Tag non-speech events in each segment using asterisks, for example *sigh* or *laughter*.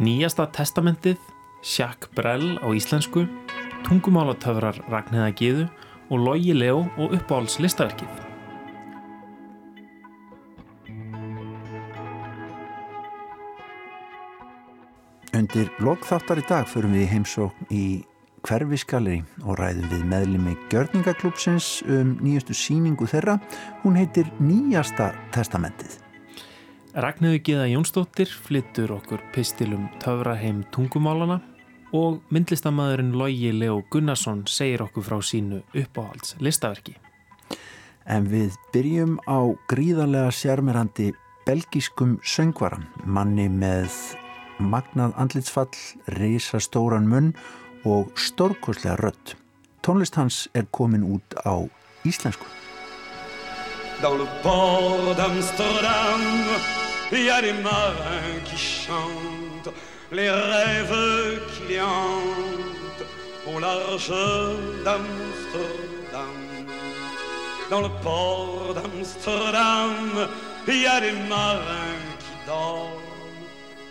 Nýjasta testamentið, Sjakk Brell á íslensku, tungumálatöfrar Ragnæða Gíðu og Logi Leo og uppáhalds listaverkið. Undir lokþáttar í dag förum við heimsókn í hverfisgaleri og ræðum við meðlimi Gjörningaklúpsins um nýjastu síningu þeirra. Hún heitir Nýjasta testamentið. Ragnöðu Gíða Jónsdóttir flyttur okkur pistilum töfraheim tungumálana og myndlistamæðurinn Logi Leo Gunnarsson segir okkur frá sínu uppáhalds listaverki. En við byrjum á gríðarlega sérmerandi belgískum söngvaran, manni með magnað andlitsfall, reysastóran munn og stórkoslega rött. Tónlist hans er komin út á íslensku. Dans le port d'Amsterdam Il y a des marins qui chantent Les rêves qui les hantent Au large d'Amsterdam Dans le port d'Amsterdam Il y a des marins qui dorment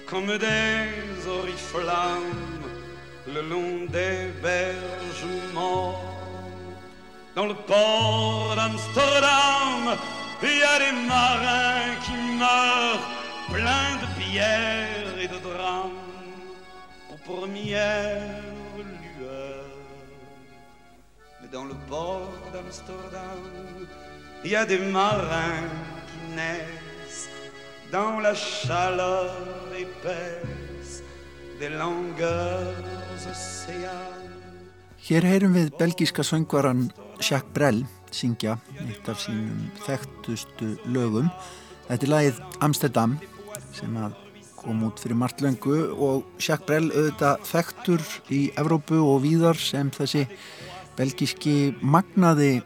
comme des oriflammes le long des berges morts. Dans le port d'Amsterdam, il y a des marins qui meurent pleins de pierres et de drames aux premières lueurs. Mais dans le port d'Amsterdam, il y a des marins qui naissent dans la chaleur épaisse des langueurs océanes. Hér heyrum við belgíska söngvaran Jacques Brel syngja eitt af sínum þekktustu lögum. Þetta er lagið Amsterdam sem kom út fyrir margt löngu og Jacques Brel auðvitað þekktur í Evrópu og víðar sem þessi belgíski magnaði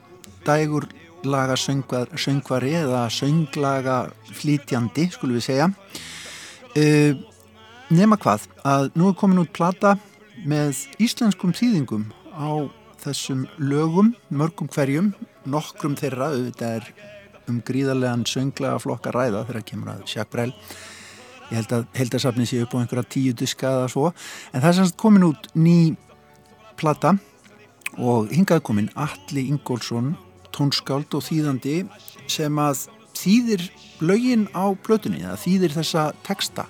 dægur laga söngvar, söngvari eða sönglaga flítjandi skulum við segja uh, nema hvað að nú er komin út plata með íslenskum þýðingum á þessum lögum, mörgum hverjum nokkrum þeirra, auðvitað er um gríðarlegan sönglaga flokka ræða þegar kemur að Jacques Brel ég held að heldarsafni sé upp á einhverja tíu diska eða svo, en það er semst komin út ný plata og hingað komin Alli Ingólfsson tónskáld og þýðandi sem að þýðir lögin á plötunni, eða þýðir þessa texta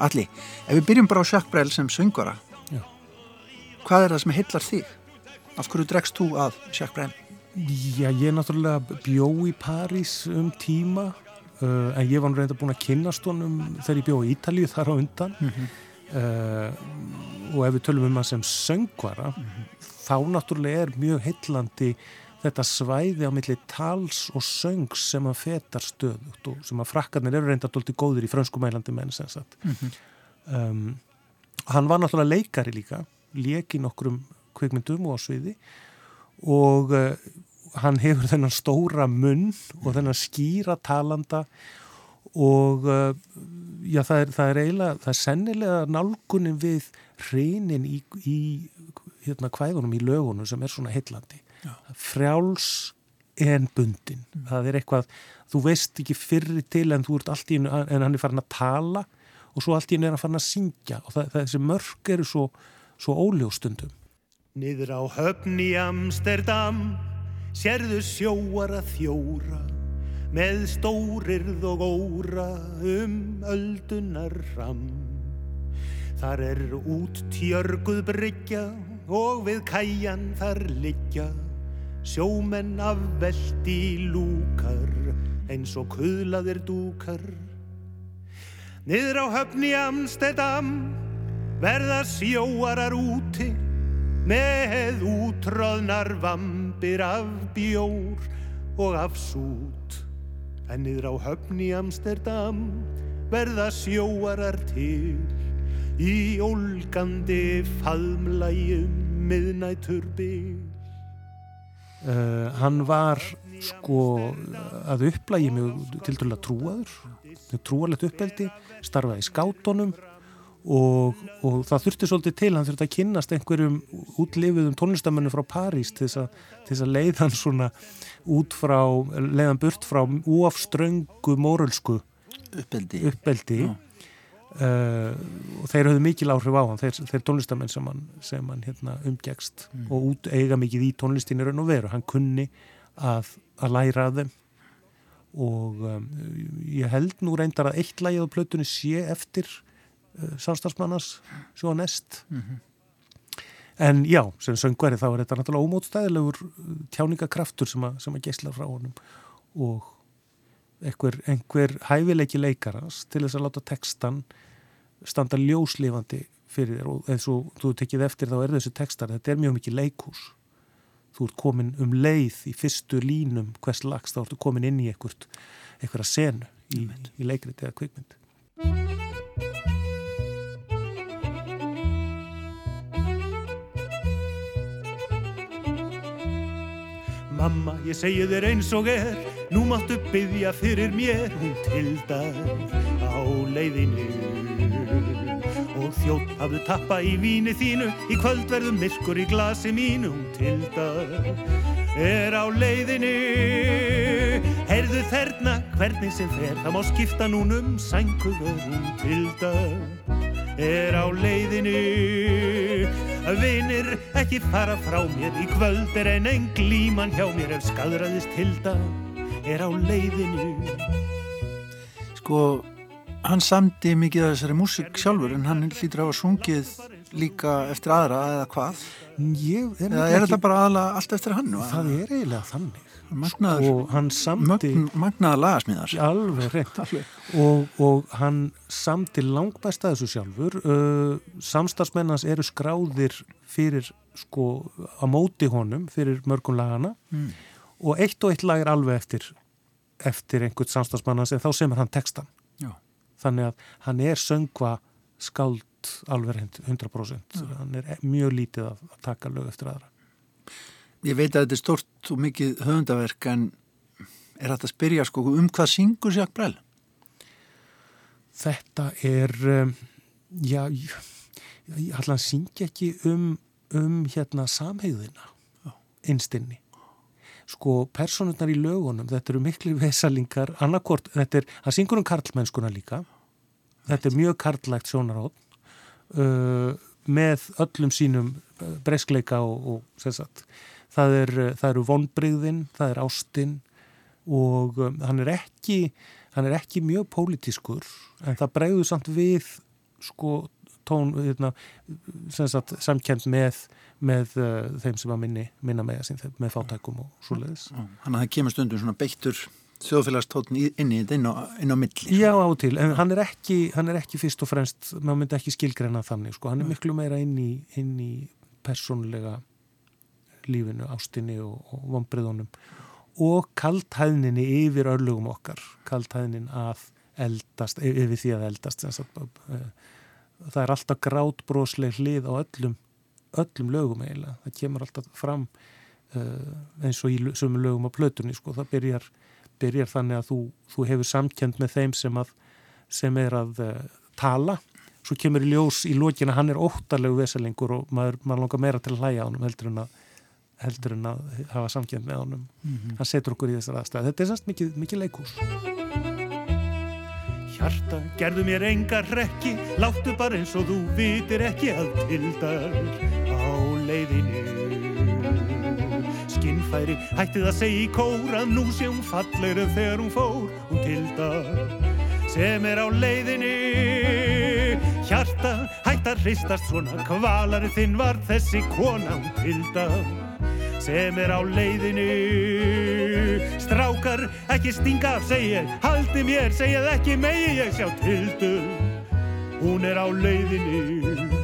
Alli, ef við byrjum bara á Jacques Brel sem söngvara Já. hvað er það sem heillar þig? Af hverju dregst þú að Jacques Brel? Já, ég náttúrulega bjó í París um tíma uh, en ég var reynda búin að kynast honum þegar ég bjó í Ítalíu þar á undan. Uh, og ef við tölum um hann sem söngvara þá náttúrulega er mjög heillandi þetta svæði á milli tals og söngs sem að fetar stöðut og sem að frakkarnir eru reynda doldi góðir í frönskumælandi menn sem sagt. Um, hann var náttúrulega leikari líka leik í nokkrum kvikmyndum og á sviði. Og uh, hann hefur þennan stóra munn og þennan skýra talanda og uh, já, það, er, það er eiginlega, það er sennilega nálgunin við hreinin í, í hérna kvæðunum í lögunum sem er svona heillandi. Frjáls en bundin. Það er eitthvað, þú veist ekki fyrri til en þú ert allt í einu en hann er farin að tala og svo allt í einu er hann farin að syngja. Og það, það þessi mörg eru svo, svo óljóstundum Niður á höfn í Amsterdam sérðu sjóara þjóra með stórirð og óra um öldunar ram. Þar er út tjörguð bryggja og við kæjan þar liggja sjómenn af veldi lúkar eins og kuðlaðir dúkar. Niður á höfn í Amsterdam verða sjóarar úti með útröðnar vampir af bjór og af sút. En niður á höfn í Amsterdam verða sjóarar til í ólgandi faðmlægjum miðnætur bil. Uh, hann var sko að upplægi mjög til dæla trúaður, trúarlegt uppeldi, starfaði í skátunum og, og það þurfti svolítið til, hann þurfti að kynnast einhverjum útlifiðum tónlistamönnum frá París til þess að, til þess að leiða hann svona út frá, leiðan burt frá óafströngu mórölsku uppeldi, uppeldi. Uh, og þeir höfðu mikil áhrif á hann þeir, þeir tónlistamenn sem hann, sem hann hérna, umgegst Mm. og út eiga mikið í tónlistinni raun og veru, hann kunni að, að læra af þeim. Og um, ég held nú reyndar að eitt lagið á plötunni sé eftir samstagsmannas svo nest Mhm. en já, sem söngveri þá er þetta náttúrulega ómótstæðilegur uh, tjáningakraftur sem að, sem að geisla frá honum og einhver, einhver hæfileiki leikarans til þess að láta textan standa ljóslifandi fyrir þér. Og eins og þú tekið eftir þá er þessi textar, þetta er mjög mikið leikús þú ert komin um leið í fyrstu línum hvers lags þá ertu komin inn í einhvert einhverja senu í, í leikriti eða kvikmynd Mamma, ég segi þér eins og er, nú máttu byggja fyrir mér, hún tildar á leiðinu. Og þjótt hafðu tappa í víni þínu, í kvöld verðum myrkur í glasi mínu, hún tildar er á leiðinu. Heyrðu þerna, hvernig sem fer, það má skipta núnum, sænguður, hún tildar er á leiðinu Vinir ekki fara frá mér í kvöld er en einn glíman hjá mér ef skadraðist hilda er á leiðinu sko hann samdi mikið af þessari músík sjálfur en hann hlýtur að hafa sungið líka eftir aðra eða hvað? Ég er, eða er þetta bara aðla allt eftir hann það er eiginlega þannig. Magnaður, og hann samdi mögn, magnaður lagasmíðar. Alveg reynd *laughs* og, og hann samti langbæsta þessu sjálfur. Uh, samstagsmennans eru skráðir fyrir sko á móti honum fyrir mörgum lagana Mm. og eitt og eitt lag er alveg eftir eftir einhvern samstagsmannans en þá semur hann textan Já. þannig að hann er söngva skáld alveg reynd 100% hann er mjög lítið að, taka lög eftir aðra. Ég veit að þetta er stort og mikið höfundaverk en er þetta að spyrja sko um hvað syngur Jacques Brel? Þetta er, um, já, ég, ætla að syngja ekki um, um hérna samhegðina innstinni. Sko, personurnar í lögunum, þetta eru miklu vesalingar, annarkort, þetta er, hann syngur um karlmennskuna líka, þetta er mjög karlægt sjónarótt, uh, með öllum sínum uh, breyskleika og, og sagt, það, er, uh, það eru vonbrigðin, það er ástinn og um, hann er ekki, hann er ekki mjög pólitískur en það bregður samt við sko tón, hérna, sagt, samkend með, með uh, þeim sem að minna með með fátækum og svoleiðis. Þannig að það kemur stundum svona beittur þjóðfélagstótn inn í þetta inn á, inn á milli. Já, á og til, en hann er ekki, hann er ekki fyrst og fremst, maður myndi ekki skilgreina þannig, sko, hann er miklu meira inn í, inn í persónlega lífinu, ástinni og, og vombriðunum og kalthæðninni yfir örlugum okkar, kalthæðnin að eldast, yfir því að eldast, uh, það er alltaf grátbrósleg hlið á öllum, öllum lögum eiginlega. Það kemur alltaf fram uh, eins og í sömu lögum á plötunni, sko. Það byrjar, byrjar þannig að þú, þú hefur samkjönd með þeim sem, að, sem er að uh, tala. Svo kemur í ljós í lókina, hann er óttalegu veselingur og maður, maður langar meira til að hlæja á hann heldur en að heldur en að hafa samkjönd með honum. Mm -hmm. Hann setur okkur í þessar aðstæð. Þetta er semst mikið, mikið leikús. Hjarta, gerðu mér enga rekki, láttu bara eins og þú vitir ekki að tildar á leiðinu. Skinnfæri hættið að segja í kór að nú sé hún fallegri þegar hún fór, hún tildar sem er á leiðinu. Hjarta, hætt að hristast svona, kvalari þinn var þessi kona, hún tildar sem er á leiðinu Strákar, ekki stinga af, segi ég Haldi mér, segið ekki megi ég sjá tildu Hún er á leiðinu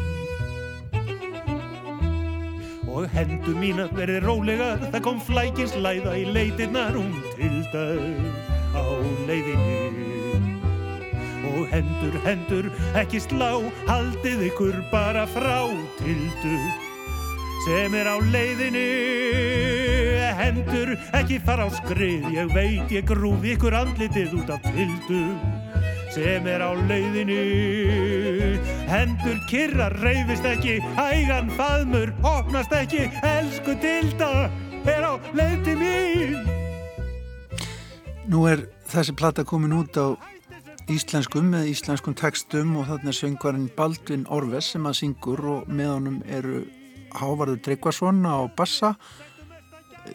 Og hendur mína verið rólegar Það kom flækins læða í leitirnar Hún tilda á leiðinu Og hendur, hendur, ekki slá Haldið ykkur bara frá tildu sem er á leiðinu hendur ekki fara á skrið ég veit ég grúfi ykkur andlitið út af tildu sem er á leiðinu hendur kyrra reyfist ekki hægan faðmur opnast ekki. Elsku tilda er á leið til mín. Nú er þessi platta komin út á íslenskum með íslenskum textum og þarna er söngvarinn Baldvin Orves sem að syngur og með honum eru Hávarður Tryggvason á bassa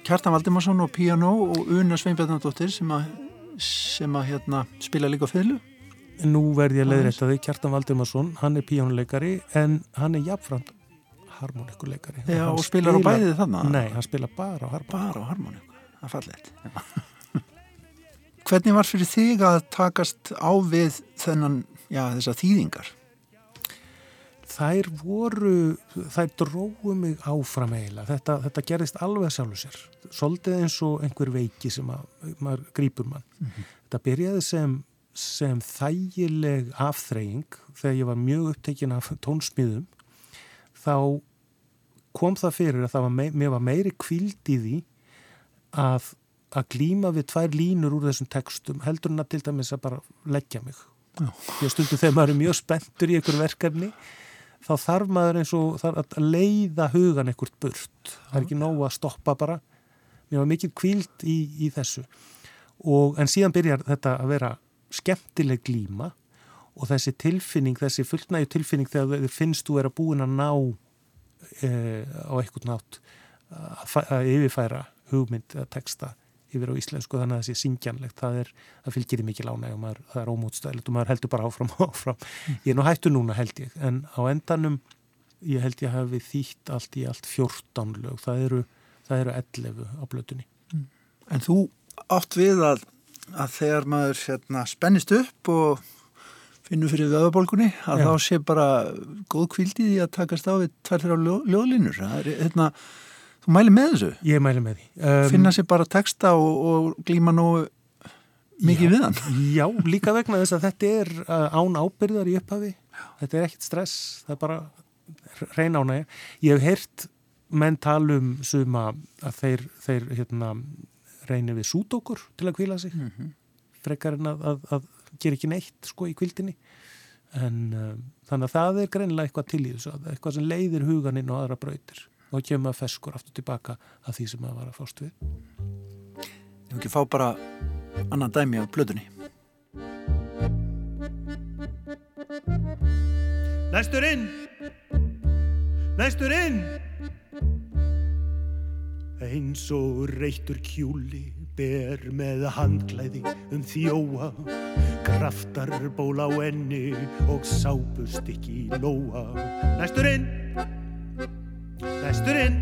Kjartan Valdimarsson á piano og Una Sveinbjarnadóttir sem að, sem að hérna, spila líka fylgu Nú verð ég að leiðrætta þig, Kjartan Valdimarsson hann er píjónuleikari en hann er jafnframt harmonikuleikari Já, og spilar á bæðið þannig? Nei, hann spila bara á harmoniku Bara á harmoniku, það er fallegt *laughs* Hvernig var fyrir þig að takast á við þennan, já, þessar þýðingar? Þær voru, þær dróðu mig áfram eiginlega. Þetta, þetta gerðist alveg sjálfur sér. Svolítið eins og einhver veiki sem að, maður grýpur mann. Mm -hmm. Þetta byrjaði sem, sem þægileg afþreying þegar ég var mjög upptekinn af tónsmíðum. Þá kom það fyrir að það var, mei, var meiri kvild í því að að glýma við tvær línur úr þessum textum heldur hann að til dæmis að bara leggja mig. Því að stundum þegar maður er mjög spenntur í einhver verkefni þá þarf maður eins og að leiða hugan einhvert burt. Það er ekki nóg að stoppa bara. Mér var mikið kvíld í, í þessu. Og en síðan byrjar þetta að vera skemmtileg glýma og þessi tilfinning, þessi fullnægu tilfinning þegar þið finnst þú er að búin að ná e, á einhvern nátt að, að yfirfæra hugmynd eða texta yfir á íslensku þannig að það sé syngjanlegt það, er, það fylgir í mikið maður, það er ómútstæðilegt og maður heldur bara áfram og áfram mm. ég er nú hættu núna held ég en á endanum ég held ég hafi þýtt allt í allt 14 lög það eru, það eru 11 á blötunni mm. En þú átt við að, að þegar maður hérna, spennist upp og finnur fyrir vöðabólkunni að Já. þá sé bara góð kvildi í að takast á við tvær þeirra ljóðlínur það er hérna Þú mæli með þessu? Ég mæli með því. Um, Finna sér bara texta og, og glíma nú mikið já, við hann? *laughs* Já, líka vegna þess að þetta er uh, án ábyrðar í upphafi. Já. Þetta er ekkit stress, það er bara reyn ánægja. Ég hef heyrt menn talum suma að þeir, þeir hérna, reynir við súdókur til að kvíla sig. Mm -hmm. Frekar en að, að, að gera ekki neitt sko í kvildinni. En um, þannig að það er greinlega eitthvað til í þessu, eitthvað sem leiðir huganinn og aðra brautir og kemur maður feskur aftur tilbaka að því sem að fást við Ég vil ekki fá bara annan dæmi á blöðunni Næstur inn Næstur inn Eins og reyktur kjúli ber með handklæði um þjóa. Kraftar ból á enni og sápust ekki lóa. Næstur inn Næsturinn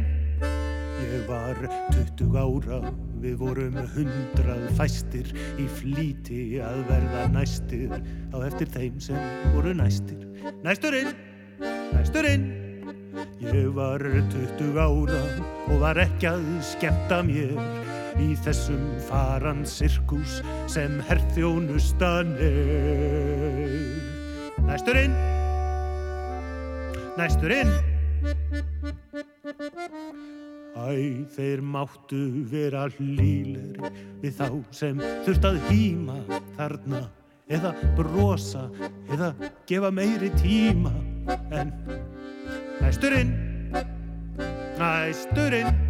Ég var 20 ára. Við vorum hundrað fæstir í flíti að verða næstir. Á eftir þeim sem voru næstir. Næsturinn, næsturinn, ég var 20 ára og var ekki að skemmta mér í þessum faran sirkus sem herþjónustan er. Næsturinn, næsturinn, Æ, þeir máttu vera hlýlir við þá sem þurft að hýma þarna eða brosa eða gefa meiri tíma en næsturinn, næsturinn.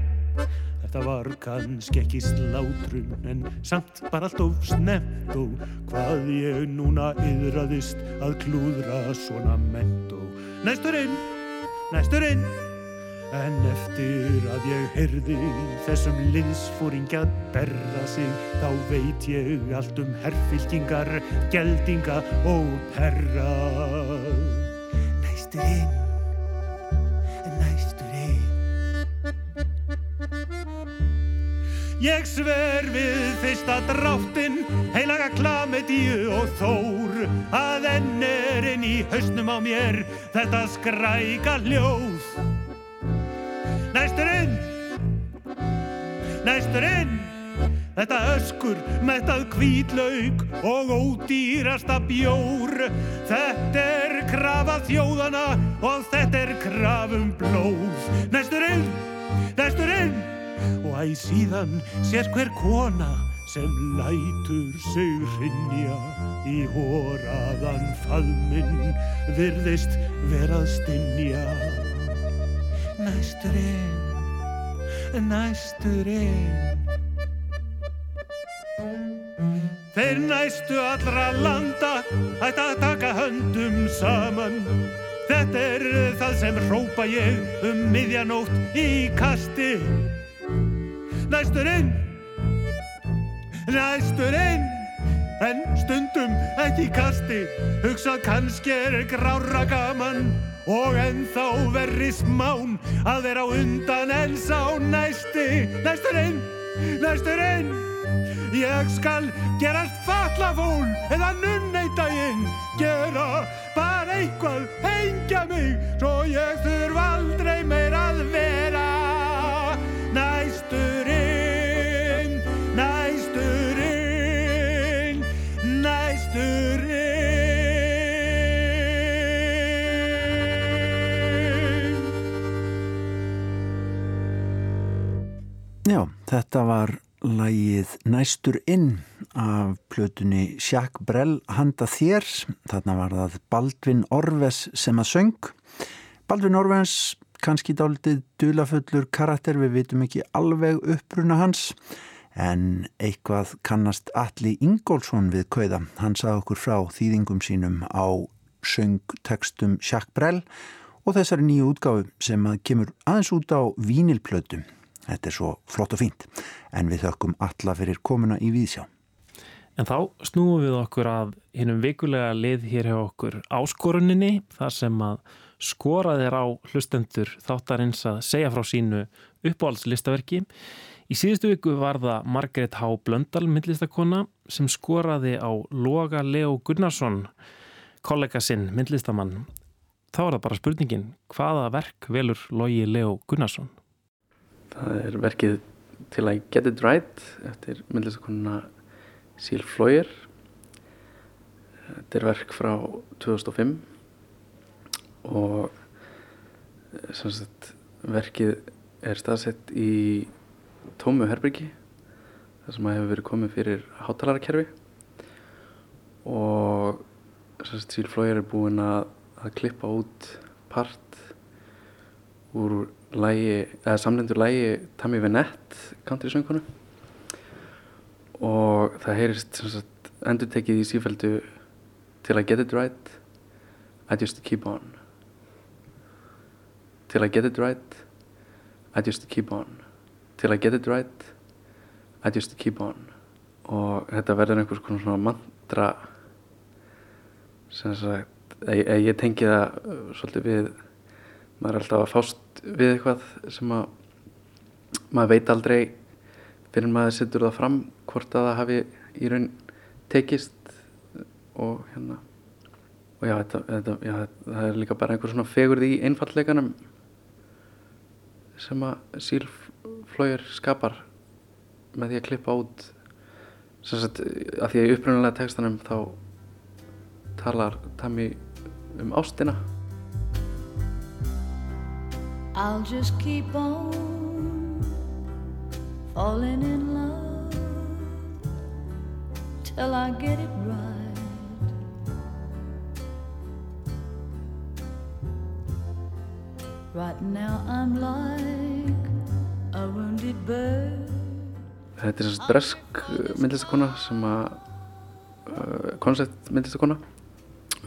Þetta var kannski ekki slátrun en samt bara allt of snemt og hvað ég núna yðraðist að klúðra svona ment og næsturinn næsturinn. En eftir að ég heyrði þessum liðsfóringja berra sig þá veit ég allt um herrfylkingar, geldinga og perra. Næsturinn, næsturinn Ég sver við fyrsta dráttin, heilaga klamedíu og þór. Að enn er inn í hausnum á mér þetta skræka hljóð. Næsturinn, næsturinn, þetta öskur mettað kvítlaug og ódýrasta bjór. Þetta er krafa þjóðana og þetta er krafum blóð. Næsturinn, næsturinn og æg síðan sér hver kona sem lætur sig rinja í hóraðan faðminn virðist verað stinja Næsturinn, næsturinn þeir næstu allra landa ætti að taka höndum saman. Þetta er það sem hrópa ég um miðjanótt í kasti. Næsturinn Næsturinn En stundum ekki kasti. Hugsað kannski er grára gaman Og ennþá verri smán Að vera undan en sá næsti. Næsturinn Næsturinn Ég skal gerast fallafól eða nunneittæginn Gera bara eitthvað, hengja mig Svo ég þurf aldrei meir að vera Næsturinn, næsturinn, næsturinn. Já, þetta var lægið Næstur inn af plötunni Sjakk Brell handa þér. Þarna var það Baldvin Orves sem að söng. Baldvin Orves, kannski dálitið dulafullur karakter, við vitum ekki alveg uppruna hans. En eitthvað kannast Alli Ingólfsson við kauða. Hann sað okkur frá þýðingum sínum á söngtekstum Sjakk Brell og þessari nýju útgáfu sem að kemur aðeins út á vínilplötum. Þetta er svo flott og fínt, en við þökkum alla fyrir komuna í Víðsjá. En þá snúum við okkur að hinnum vikulega lið hér hjá okkur áskoruninni, þar sem að skorað er á hlustendur þáttarins að segja frá sínu uppáhaldslistaverki. Í síðustu viku var það Margrét H. Blöndal, myndlistakona, sem skoraði á Loga Leo Gunnarsson, kollega sinn, myndlistamann. Þá er það bara spurningin, hvaða verk velur Logi Leo Gunnarsson? Það er verkið til að Get It Right eftir myndlistakonuna Síl Flóir. Þetta er verk frá 2005 og sagt, verkið er staðsett í tómu herbyrgi þar sem að hefur verið komið fyrir hátalarakerfi og Síl Flóir er búin að, að klippa út part úr lægi, eða samlendur lægi Tammy Venett country söngkonu og það heyrist sagt endur tekið í sífældu til I get it right I just keep on. Till I get it right I just keep on. Till I get it right I just keep on. Og þetta verður einhvers konar svona mantra sem sagt ég, ég tengi það uh, svolítið við maður er alltaf að fást við eitthvað sem að maður veit aldrei fyrir maður setur það fram hvort að það hafi í raun tekist og hérna og já, þetta, þetta, já, það er líka bara einhver svona fegurð í einfallleikanum sem að sílflóir skapar með því að klippa út sem sagt, að því að í upprunalega textanum þá talar Tammy um ástina I'll just keep on falling in love till I get it right. Right now I'm like a wounded bird. Þetta er þess að bresk myndlistakona sem að uh, koncept myndlistakona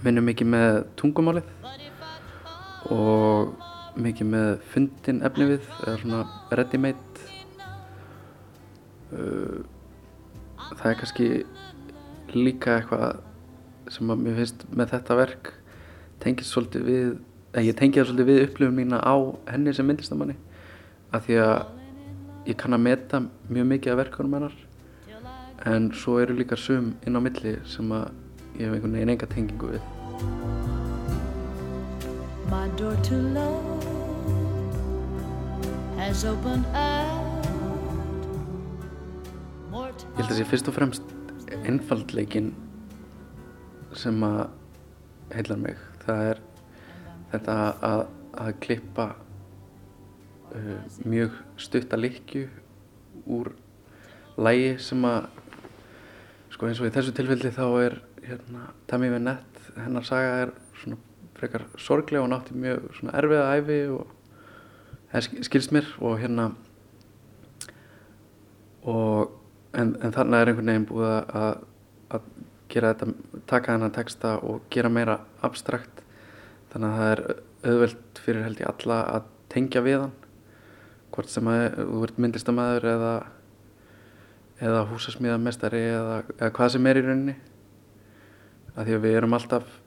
vinnur mikið með tungumálið og mikið með fundin efni við eða svona ready made uh, það er kannski líka eitthvað sem að mér finnst með þetta verk tengist svolítið við eða ég tengi það svolítið við upplifun mína á henni sem myndlistamanni af því að ég kann að meta mjög mikið af verkunum hennar en svo eru líka sum inn á milli sem að ég hef einhvern veginn enga tengingu við. My door to love has opened out. More Ég held að sé fyrst og fremst einfaldleikin sem að heillar mig. Það er þetta að, að klippa uh, mjög stutta likju úr lægi sem að sko eins og í þessu tilfelli þá er hérna Tammy Venett, hennar saga er svona frekar sorglega og nátti mjög svona erfiða æfi og það skilst mér og hérna og en, en þarna er einhvern veginn búið að, að gera þetta, taka þennan texta og gera meira abstrakt. Þannig að það er auðvelt fyrir held ég alla að tengja við hann. Hvort sem að þú ert myndlistamæður eða eða húsasmíðamestari eða, eða hvað sem er í rauninni. Að því að við erum alltaf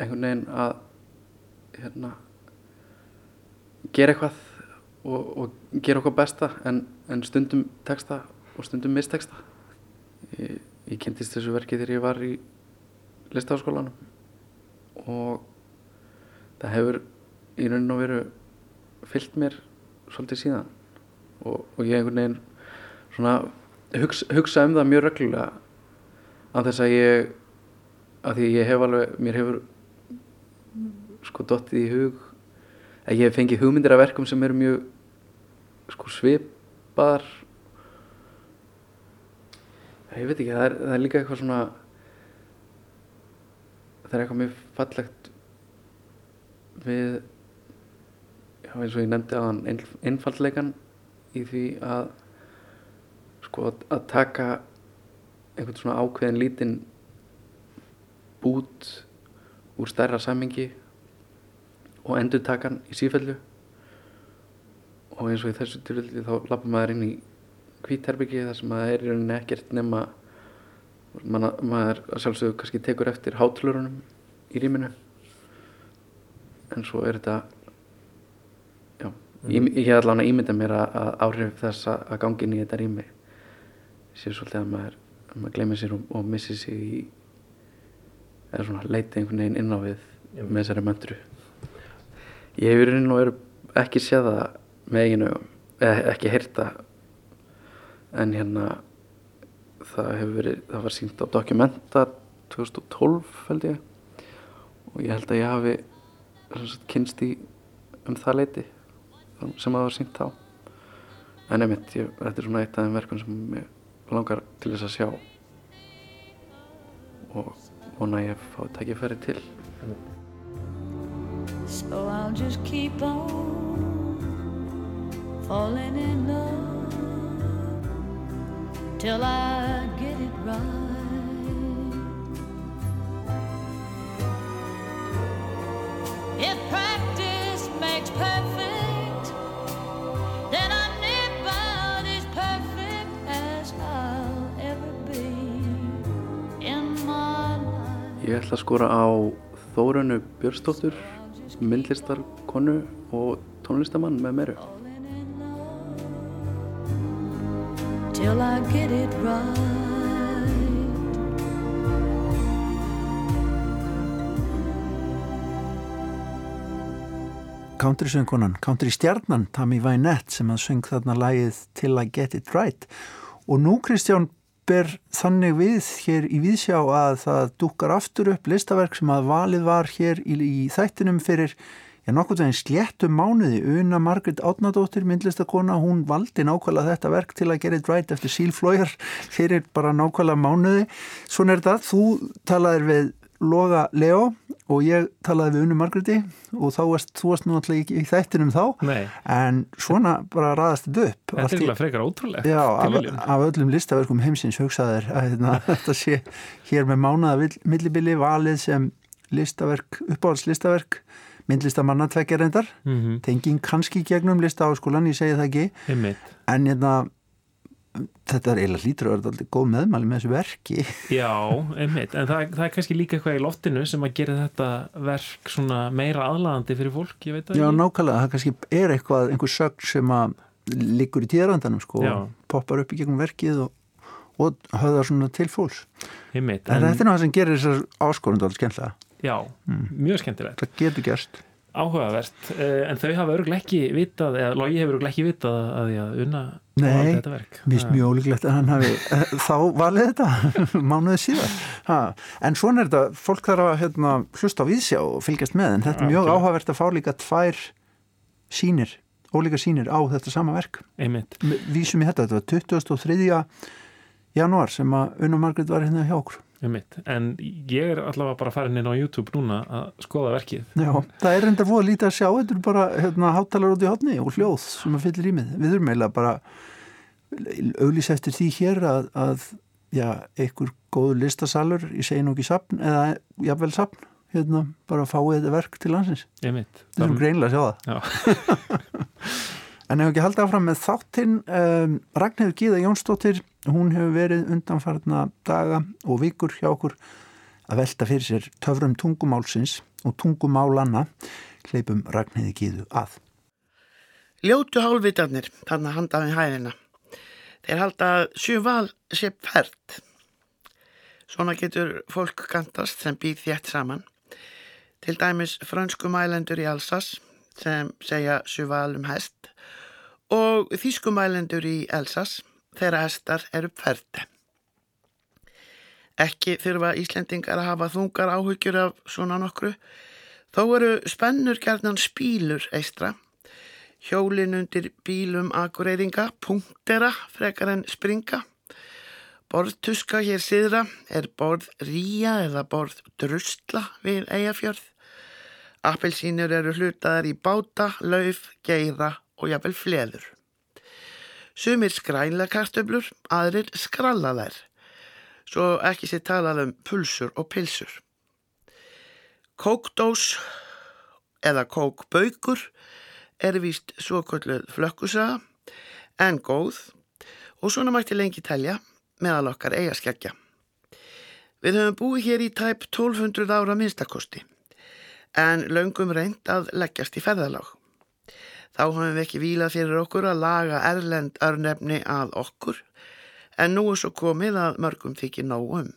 einhvern veginn að hérna gera eitthvað og, og gera okkur besta en, en stundum texta og stundum misteksta ég, ég kynntist þessu verki þegar ég var í listafaskólanum og það hefur í rauninu veru fyllt mér svolítið síðan. Og, og ég einhvern veginn svona hugsa, hugsa um það mjög reglulega að þess að ég að því ég hef alveg, mér hefur sko dottið í hug ég hef fengið hugmyndir af verkum sem eru mjög sko svipaðar. Ég veit ekki, það er, það er líka eitthvað svona það er eitthvað mjög fallegt við já, eins og ég nefndi á hann einfaldleikan í því að sko að taka einhvern svona ákveðin lítinn bút úr stærra samingi og endur taka hann í sífellu. Og eins og í þessu tilfelli þá lappa maður inn í hvítherbyggi þar sem maður er í rauninni ekkert nema manna, maður sjálfsögur kannski tekur eftir hátlurunum í rýminu. En svo er þetta já, ég, ég hef allavega ímyndað mér að, að áhrif þess að, að gangi inn í þetta rými sé svolítið að maður, að maður glemir sér og, og missi sig í eða svona leita einhvern veginn inn á við með þessari möndru ég hefur inn og eru ekki séð það með eiginu ekki heyrta en hérna það hefur verið, það var sínt á Documenta 2012 held ég. Og ég held að ég hafi kynst í um það leiti sem það var sínt þá. En einmitt, ég, þetta er svona eitt af þeim verkun sem ég langar til þess að sjá. Og vona að ég fá tækifæri til So I'll just keep on falling in love till I get it right. If practice makes perfect, then I'm about as perfect as I'll ever be in my life. Ég ætla að skora á Þórunu Björnsdóttur, myndlistarkonu og tónlistamann með love till I get it right. country söngkonan, country stjarnan Tammy Wynette sem að söng þarna lagið Till I Get It Right og nú Kristján ber þannig við hér í viðsjá að það dúkar aftur upp listaverk sem að valið var hér í, í þættinum fyrir já nokkuð veginn sléttum mánuði. Una Margrit Átnadóttir, myndlistakona hún valdi nákvæmlega þetta verk til að Get It Right eftir sílflójar fyrir bara nákvæmlega mánuði. Svona er þetta, þú talaðir við Loga Leo og ég talaði við Unni Margreti og þá varst, þú varst nú náttúrulega ekki í þættinum þá Nei, en svona bara raðast þetta upp. Þetta er eiginlega frekar ótrúlegt. Já, af, af öllum listaverkum heimsins hugsaðir að hérna, *laughs* þetta sé hér með mánaða millibili valið sem listaverk, uppáhalds listaverk myndlistamanna tvekja reyndar. Mhm, tenging kannski gegnum lista áskólan, ég segi það ekki. Einmitt. en hérna þetta er eiginlega hlýtur að vera alltaf góð meðmæli með þessu verki. *laughs* Já, einmitt, en það, það er kannski líka eitthvað í loftinu sem að gera þetta verk svona meira aðlaðandi fyrir fólk, ég það Já, ekki. nákvæmlega, það kannski er eitthvað einhver sögn sem að liggur í tíðarandanum sko, poppar upp í gegnum verkið og, og höfðar svona til fólks. Einmitt, en, en, þetta er náttúrulega sem gerir þessar áskorundu alveg skemmtilega, já, mjög skemmtilegt. það getur gerst Áhugavert, eh, en þau hafa örgulega ekki vitað, eða Logi hefur örgulega ekki vitað að því að unna Nei, þetta verk. Finnst mjög ólíklegt að hann hafi eh, þá valið þetta *laughs* mánuðið síðar ha. en svona er þetta, fólk þarf að hérna, hlusta á vísjá og fylgjast með en þetta er mjög Algjörlega. áhugavert að fá líka tvær sínir, ólíka sínir á þetta sama verk Einmitt, vísum í þetta, þetta var 23. janúar sem að Unna Margrét var hérna hjá okkur einmitt, en ég er allavega bara farin inn á YouTube núna að skoða verkið. Já, það er enda fóða lítið að sjá þetta er bara hérna, hátalar út í hotni og hljóð sem að fyllir ímið, við erum eiginlega bara auglýs eftir því hér að, að já, einhver góður listasalur í segin og ekki sapn eða jafnvel sapn hérna, bara fáið þetta verk til landsins Ég mitt. við erum greinlega að sjá það Já. *laughs* en ef ekki haldið áfram með þáttinn um, Ragnhildur Gíða Jónsdóttir hún hefur verið undanfarna daga og vikur hjá okkur að velta fyrir sér töfrum tungumálsins og tungumálanna hleypum Ragnhildur Gíðu að Ljótu hálfvitarnir, þarna handaði hæðina. Þeir halda að sjöval sé fært. Svona getur fólk kantast sem býð þétt saman. Til dæmis fransku mælendur í Alsas sem segja sjöval um hest og þýsku mælendur í Elsas þeirra hestar eru færte. Ekki þurfa Íslendingar að hafa þungar áhyggjur af svona nokkru. Þó eru spennur gerðnan spílur eistra hjólin undir bílum akureyringa, punktera frekar en springa. Borðtuska hér siðra er borð ríja eða borð drusla við eigafjörð. Appelsínur eru hlutaðar í báta, lauf, geira og jafnvel fleður. Sumir skræla kartöblur, aðrir skralla þær. Svo ekki sér talað um pulsur og pilsur. Kókdós eða kókbaukur er vist svo kolluð flökkusaga en góð og svona mætti lengi telja meðal okkar eigaskeggja. Við höfum búið hér í tæp 1200 ára minnstakosti en löngum reynd að leggjast í ferðalag. Þá höfum við ekki vílað fyrir okkur að laga erlend örnefni að okkur en nú er svo komið að mörgum þykir nóg um.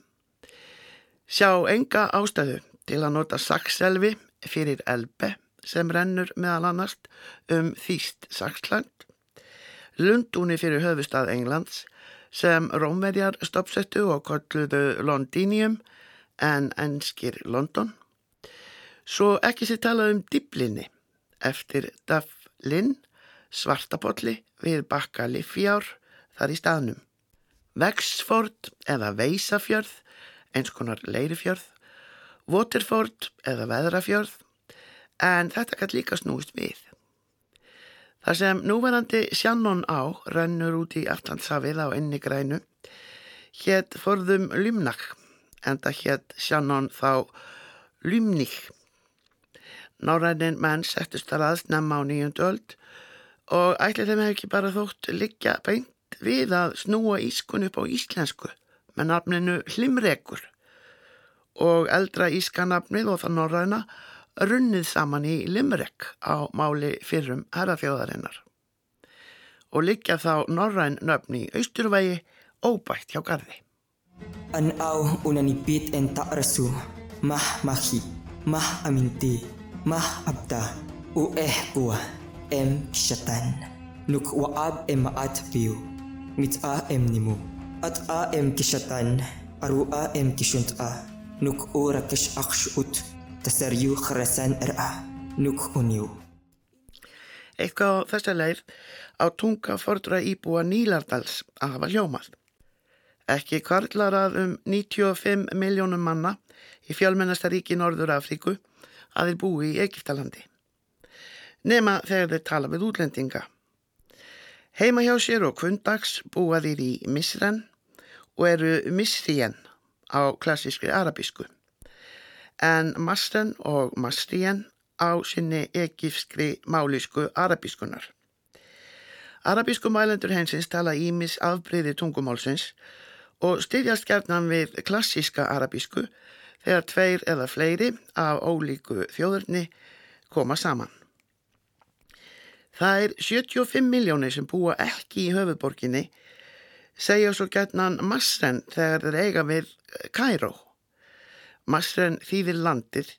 Sjá enga ástæðu til að nota sakselvi fyrir elbe sem rennur meðal annars um Þýst Saksland, Lundúni fyrir höfustad Englands sem Rómverjar stoppsettu og kolluðu Londinium en enskir London. Svo ekki sér talað um Diblinni eftir Daflinn, Svartapolli við bakka Liffjár þar í staðnum. Vexford eða Veisafjörð, eins konar Leirifjörð, Waterford eða Veðrafjörð en þetta kann líka snúist við. Þar sem núverandi Sjannon á rennur út í Arlandsafið á enni grænu, hétt forðum Lymnach, en það hétt Sjannon þá Lymnich. Nárænin menn settust aðst nefn á nýjöndu öld og ætli þeim hefði ekki bara þótt liggja beint við að snúa ískun upp á íslensku með nafninu Hlimrekur. Og eldra ískanafnið og það norræna runnið saman í Limerick á máli fyrrum herrafjóðarinnar og liggja þá norræn nöfn í austurvægi óbætt hjá gardi. An au unanipit en ta'rasu, mah mahi, mah aminti, mah abda, u eh kuwa, em shatan. Nuk waab em maat piu, mit a em nimu, at a em kishatan, aru a em kishunt a, nuk ura kish akshut, tasarju khrasan er'a, nuk uniu. Eitthvað á þessa leið á tunga fordra íbúa Nílardals að hafa hljómað. Ekki kvarlar að um 95 miljónum manna í fjölmennastaríki Norður Afríku að þeir búi í Egiptalandi. Nema þegar þeir tala við útlendinga. Heima hjá sér og kvundags búa þeir í Misren og eru Misrien á klassískri arabísku. En Masren og Masrien á sinni egifskri málísku arabískunar. Arabísku mælendur hensins tala ímis afbreyði tungumálsins og styðjast gerðnan við klassíska arabísku þegar tveir eða fleiri af ólíku þjóðurni koma saman. Það er 75 miljónir sem búa ekki í höfuborginni segja svo gerðnan Masren þegar þeir eiga við Kæró. Masren þýðir landið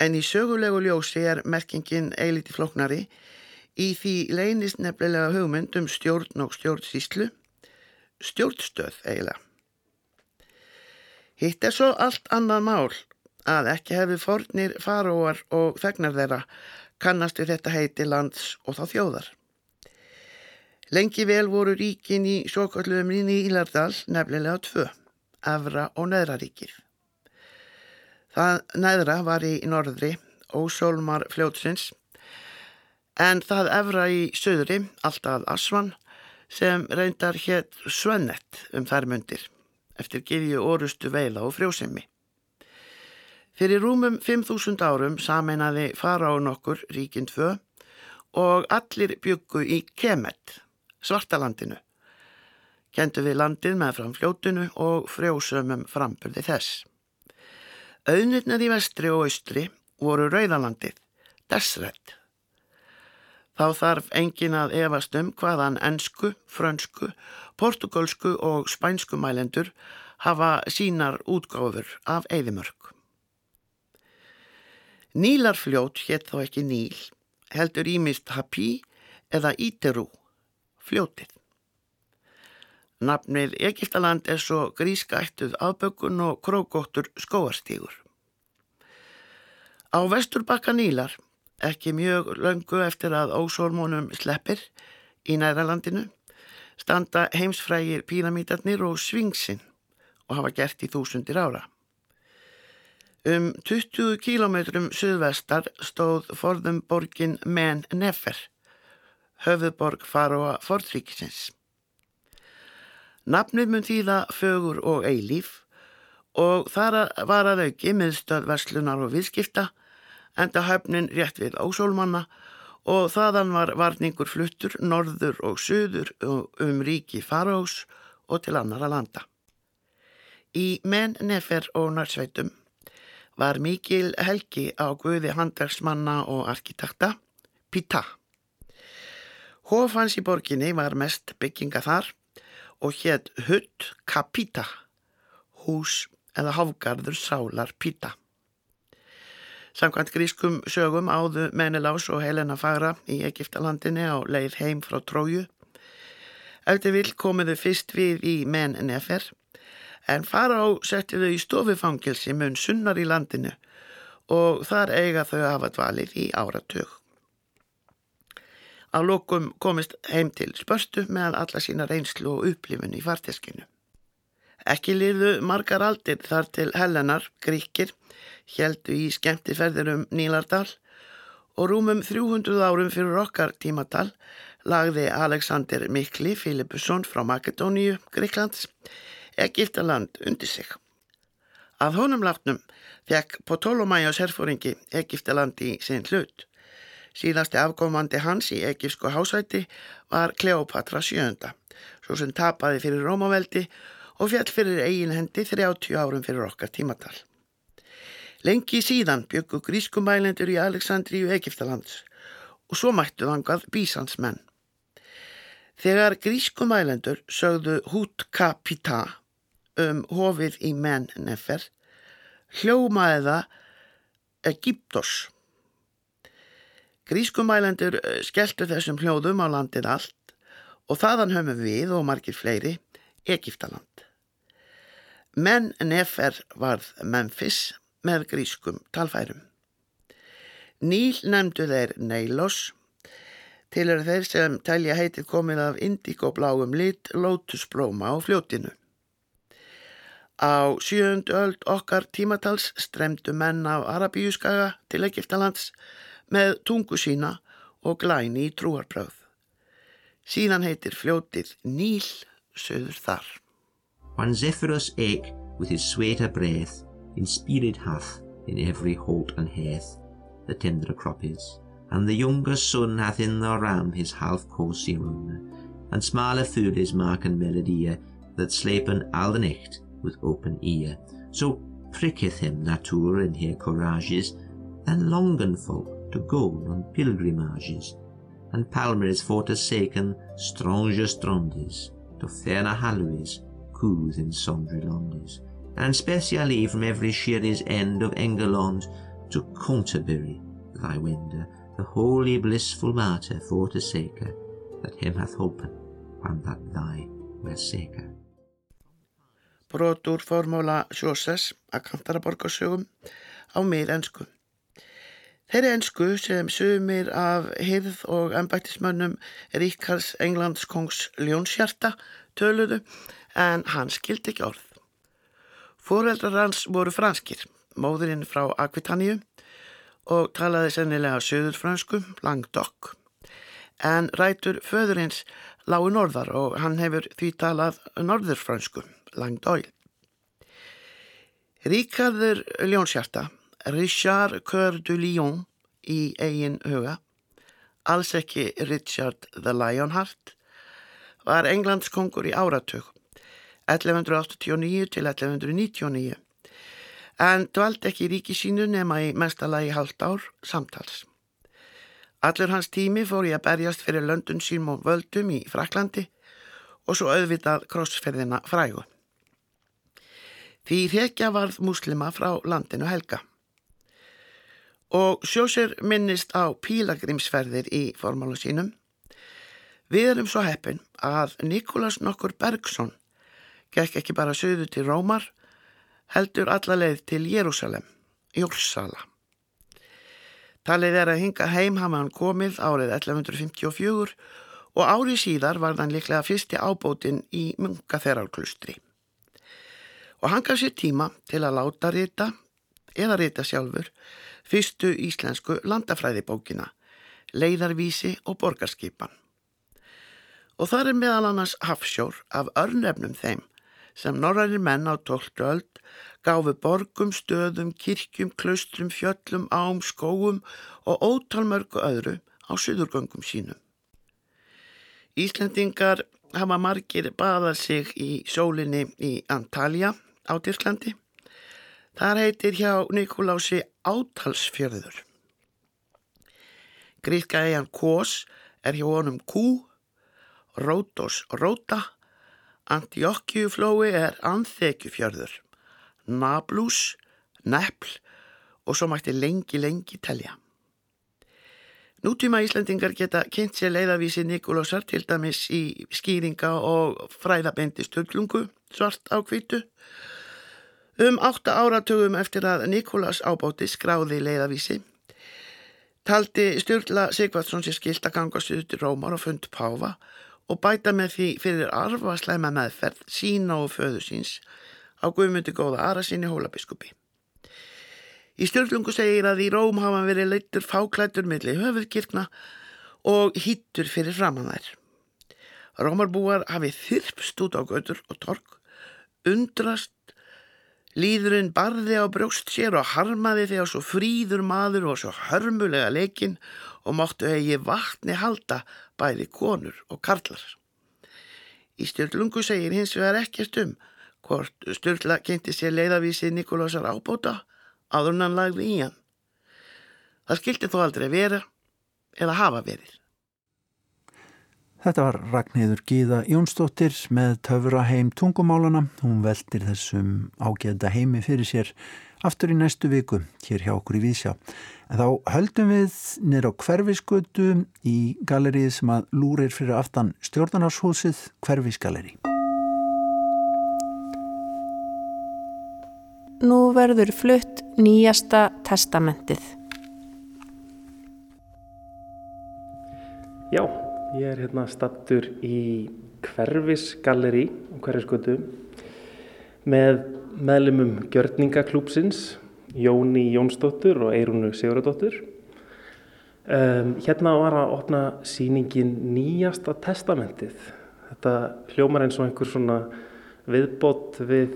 en í sögulegu ljósi er merkingin eiliti floknari í því leynist nefnilega hugmynd um stjórn og stjórnsýslu, stjórnstöð eiginlega. Hitt er svo allt annað mál að ekki hefði fornir faróar og þegnar þeirra kannast við þetta heiti lands og þá þjóðar. Lengi vel voru ríkin í svokalluðum í Ílardal nefnilega tvö, Efra og Neðraríkið. Það neðra var í norðri, ósólmar fljótsins, en það efra í söðri, alltaf Asvan, sem reyndar hétt Svennett um þær mundir, eftir gefju orustu veiða og frjósemi. Fyrir rúmum 5.000 árum sameinaði faraón okkur ríkinn tvö og allir byggu í Kemet, svartalandinu. Kentu við landið með fram fljótinu og frjósömmum framburði þess. Auðnirnir í vestri og austri voru Rauðalandið, Desret. Þá þarf engin að efast um hvaðan ennsku, frönsku, portugalsku og spænsku mælendur hafa sínar útgáfur af Eðimörk. Nílarfljót hétt þá ekki Níl, heldur ímist Hapi eða Íterú, fljótið. Nafnið Egiptaland er svo grískættuð afbökun og krókóttur skóarstígur. Á vesturbakka Nílar, ekki mjög löngu eftir að ósólmónum sleppir í næralandinu, standa heimsfrægir píramítarnir og svingsinn og hafa gert í þúsundir ára. Um 20 kílometrum suðvestar stóð forðum borgin Men Nefer, höfuðborg faroa fortríkisins. Nafnið mun þýða fögur og eilíf og þar var að auki miðstöð verslunar og viðskipta enda höfnin rétt við ósólmanna og þaðan var varningur fluttur norður og söður um ríki faroás og til annara landa. Í Men Nefer og Narsveitum var mikil helgi á guði handverksmanna og arkitekta, Pita. Hof hans í borginni var mest bygginga þar og hétt Hutt Kapita, hús eða hafgarður sálar Pita. Samkvæmt grískum sögum áðu Menelás og Helena Fagra í Egiptalandinni á leið heim frá Tróju. Eftir vil komuðu fyrst við í Men Nefer en fara á setti þau í stofufangilsi mun sunnar í landinu og þar eiga þau hafa dvalið í áratug. Á lókum komist heim til spörstu með alla sína reynslu og upplifun í farteskinu. Ekki liðu margar aldir þar til Hellenar, gríkir, heldu í skemmtiferðir um Nílardal og rúmum 300 árum fyrir okkar tímatal lagði Alexander Mikli Filipusson frá Makedóníu, Gríklands, Egiptaland undir sig. Að honum látnum fekk Ptolomæjos herfóringi Egiptaland í sinn hlut. Síðasti afkomandi hans í egipsku hásæti var Kleopatra sjönda, svo sem tapaði fyrir Rómaveldi og fjall fyrir eigin hendi 30 árum fyrir okkar tímatal. Lengi síðan byggu grískumælendur í Aleksandríu Egiptalands og svo mættu þangað bísansmenn. Þegar grískumælendur sögðu hút kapita um hofið í mennefer hljómaði það Egyptos. Grískumælendur skelltu þessum hljóðum á landið allt og þaðan höfum við og margir fleiri Egiptaland. Mennefer varð Memphis með grískum talfærum. Níl nefndu þeir Neilos, til eru þeir sem telja heitið komið af indíkobláum lit lótusblóma á fljótinu. Á sjöund öld okkar tímatals stremdu menn af Arabíuskaga til Egiptalands með tungu sína og glæni í trúarbröð. Síðan heitir fljótið Níl söður þar. One Zephyrus eke with his sweeter breath in spirit hath in every holt and heath the tender crop is, and the younger son hath in the ram his half course rune, and smaller food is mark and melodie that slepen all the night with open ear. So pricketh him nature in her courages, and longen folk to go on pilgrimages, and Palmer is forsaken stronger strondes, to ferna hallois, coos in sundry londes, and specially from every sheer's end of Engelond to Canterbury, thy winder, the holy blissful martyr forsaker, that him hath holpen, when that thy were saker. Brot úr formóla Sjósess að kantaraborgarsögum á miðensku. Þeirri ensku sem sumir af hyrð og embættismönnum Ríkars Englandskongs Ljónsjarta töluðu en hann skildi ekki orð. Fóreldrar hans voru franskir, móðurinn frá Akvitaníu og talaði sennilega söðurfransku, Languedoc, en rætur föðurins lágu norðar og hann hefur því talað norðurfransku, Languedoil. Ríkarður Ljónsjarta, Richard Coeur du Lion í eigin huga, alls ekki Richard the Lionheart, var Englands kongur í áratug, 1189 til 1199, en dvald ekki í ríki sínu nema í mestalagi halvt ár samtals. Allur hans tími fór ég að berjast fyrir löndun sínum og völdum í Fraklandi og svo auðvitað krossferðina frægu. Því hrekja varð muslima frá landinu helga. Og sjósir minnist á pílagrimsferðir í formálu sínum. Við erum svo heppin að Nikolas nokkur Bergson gekk ekki bara söðu til Rómar, heldur alla leið til Jérúsalem, Jórsala. Talið er að hinga heim hafa hann komið árið 1154 og árið síðar var hann líklega fyrsti ábótinn í munkaþerarklustri. Og hann gaf sér tíma til að láta rita, eða rita sjálfur, fyrstu íslensku landafræðibókina, leiðarvísi og borgarskipan. Og þar er meðal annars hafsjór af örnefnum þeim sem norræri menn á 12. öld gáfu borgum, stöðum, kirkjum, klaustrum, fjöllum, ám, skóum og ótalmörgu öðru á syðurgöngum sínum. Íslendingar hafa margir baðað sig í sólinni í Antalja á Tyrklandi. Þar heitir hjá Nikolási Átalsfjörður. Gríðka eigan Kós er hjá honum Kú, Rótos Róta, Antiokkjuflói er Anþekjufjörður, Nablús, Nepl og svo mætti lengi lengi telja. Nútíma Íslandingar geta kynnt sér leiðavísi Nikolásar til dæmis í skýringa og fræðabendi stöldlungu svart á kvítu. Um átta áratugum eftir að Nikolás ábáti skráði leiðavísi taldi Sturla Sigvardsson sér skilt að ganga stuð til Rómar og fund Páfa og bæta með því fyrir arfaslæma meðferð sína og föðu síns á Guðmundi góða Arasinni hólabiskupi. Í stjórnlungu segir að í Róm hafa verið leittur fáklættur millir höfuðkirkna og hýttur fyrir framann þær. Rómarbúar hafi þyrpst út á götur og tork, undrast, líðurinn barði á brjóst sér og harmaði þegar svo fríður maður og svo hörmulega leikinn og máttu eigi vatni halda bæði konur og karlar. Í stjórnlungu segir hins vegar ekkert um hvort stjórnla kynnti sér leiðavísi Nikolásar ábóta hann lagði í hann. Það skildi þó aldrei vera eða hafa verið. Þetta var Ragnhildur Gíða Jónsdóttir með töfra heim tungumálana. Hún veldir þessum ágæða heimi fyrir sér aftur í næstu viku hér hjá okkur í Vísjá. En þá höldum við nýra á hverfisgötu í galerið sem að lúrir fyrir aftan stjórnarnarshúsið Hverfisgaleri. Nú verður flutt nýjasta testamentið. Já, ég er hérna stattur í Hverfisgalleri og Hverfisgötu með meðlumum Gjörningaklúpsins, Jóni Jónsdóttur og Eirunu Sigurðardóttur. Um, hérna var að opna síningin nýjasta testamentið. Þetta hljómar eins og einhver svona viðbót við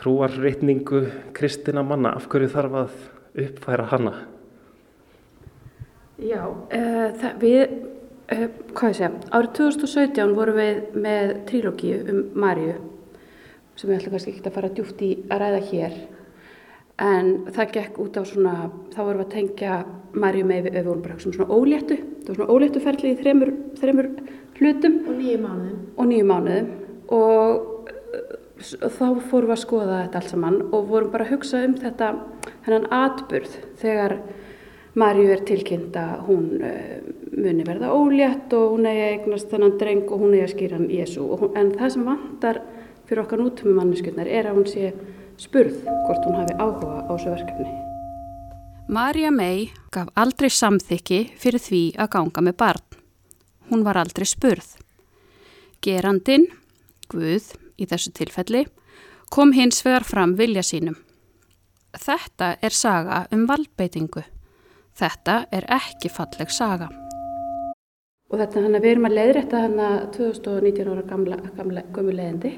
trúarreitningu kristina manna. Af hverju þarf að uppfæra hana? Já, uh, það, við, uh, hvað ég segja, árið 2017 vorum við með trílógíu um Maríu sem við ætlum kannski ekki að fara djúft í að ræða hér en það gekk út á svona, þá vorum við að tengja Maríu með við öfum sem svona óléttu, það var svona óléttu ferli í þremur, þremur hlutum. Og nýju mánuðum. Og nýju mánuðum. Og þá fórum við að skoða þetta allt saman og vorum bara að hugsa um þetta hennan atburð þegar Marju er tilkynnt að hún uh, muni verða ólétt og hún eigi eignast þennan dreng og hún eigi að skýra hann Jésu en það sem vantar fyrir okkar nútum manneskjöldnar er að hún sé spurð hvort hún hafi áhuga á þessu verkefni. Marja May gaf aldrei samþykki fyrir því að ganga með barn. Hún var aldrei spurð. Gerandin, Guð í þessu tilfelli, kom hins vegar fram vilja sínum. Þetta er saga um valdbeitingu. Þetta er ekki falleg saga. Og þetta hann að við erum að leiðrætta hann að 2019 ára gamla, gamla gömu leiðindi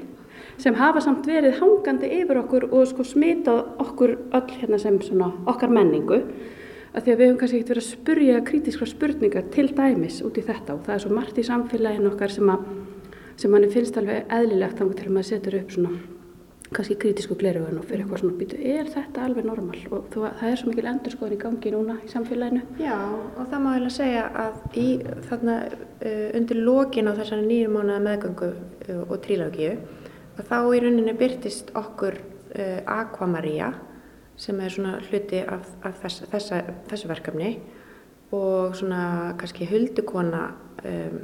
sem hafa samt verið hangandi yfir okkur og sko smitað okkur öll hérna sem svona okkar menningu. Að því að við höfum kannski ekkert verið að spurja krítiskra spurningar til dæmis út í þetta og það er svo margt í samfélaginu okkar sem að sem manni finnst alveg eðlilegt þannig til að maður setur upp svona kannski krítisku glerugun og fyrir eitthvað svona býtu, er þetta alveg normal? Og þú, það er svo mikil endurskoðin í gangi núna í samfélaginu. Já, og það má eiginlega segja að í þarna uh, undir lokin á þessari nýjum mánuða meðgöngu uh, og trílógíu að þá í rauninni byrtist okkur uh, Aquamaria sem er svona hluti af, af þess, þessa, þessu verkefni og svona kannski huldukona um,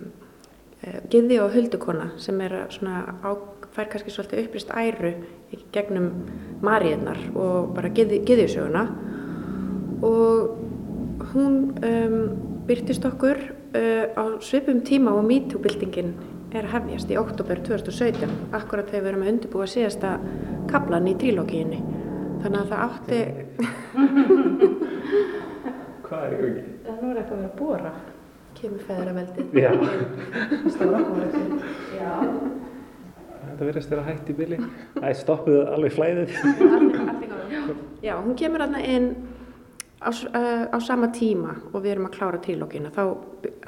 Gildi og huldukona sem er svona á, fær kannski svolítið upprist æru gegnum Maríðnar og bara Gildiðsöguna og hún um, byrtist okkur uh, á svipum tíma og MeToo-byltingin er að hefjast í oktober 2017 akkurat þegar við erum að undirbúa síðasta kaplan í trílógiðinni þannig að það átti *laughs* Hvað er í gangi? Það nú er eitthvað að vera að bóra kemur. Já. Þetta verðist vera hægt í bili. Æ, stoppuðu alveg flæðið. Já, hún kemur aðna inn á, á sama tíma og við erum að klára trílógina. Þá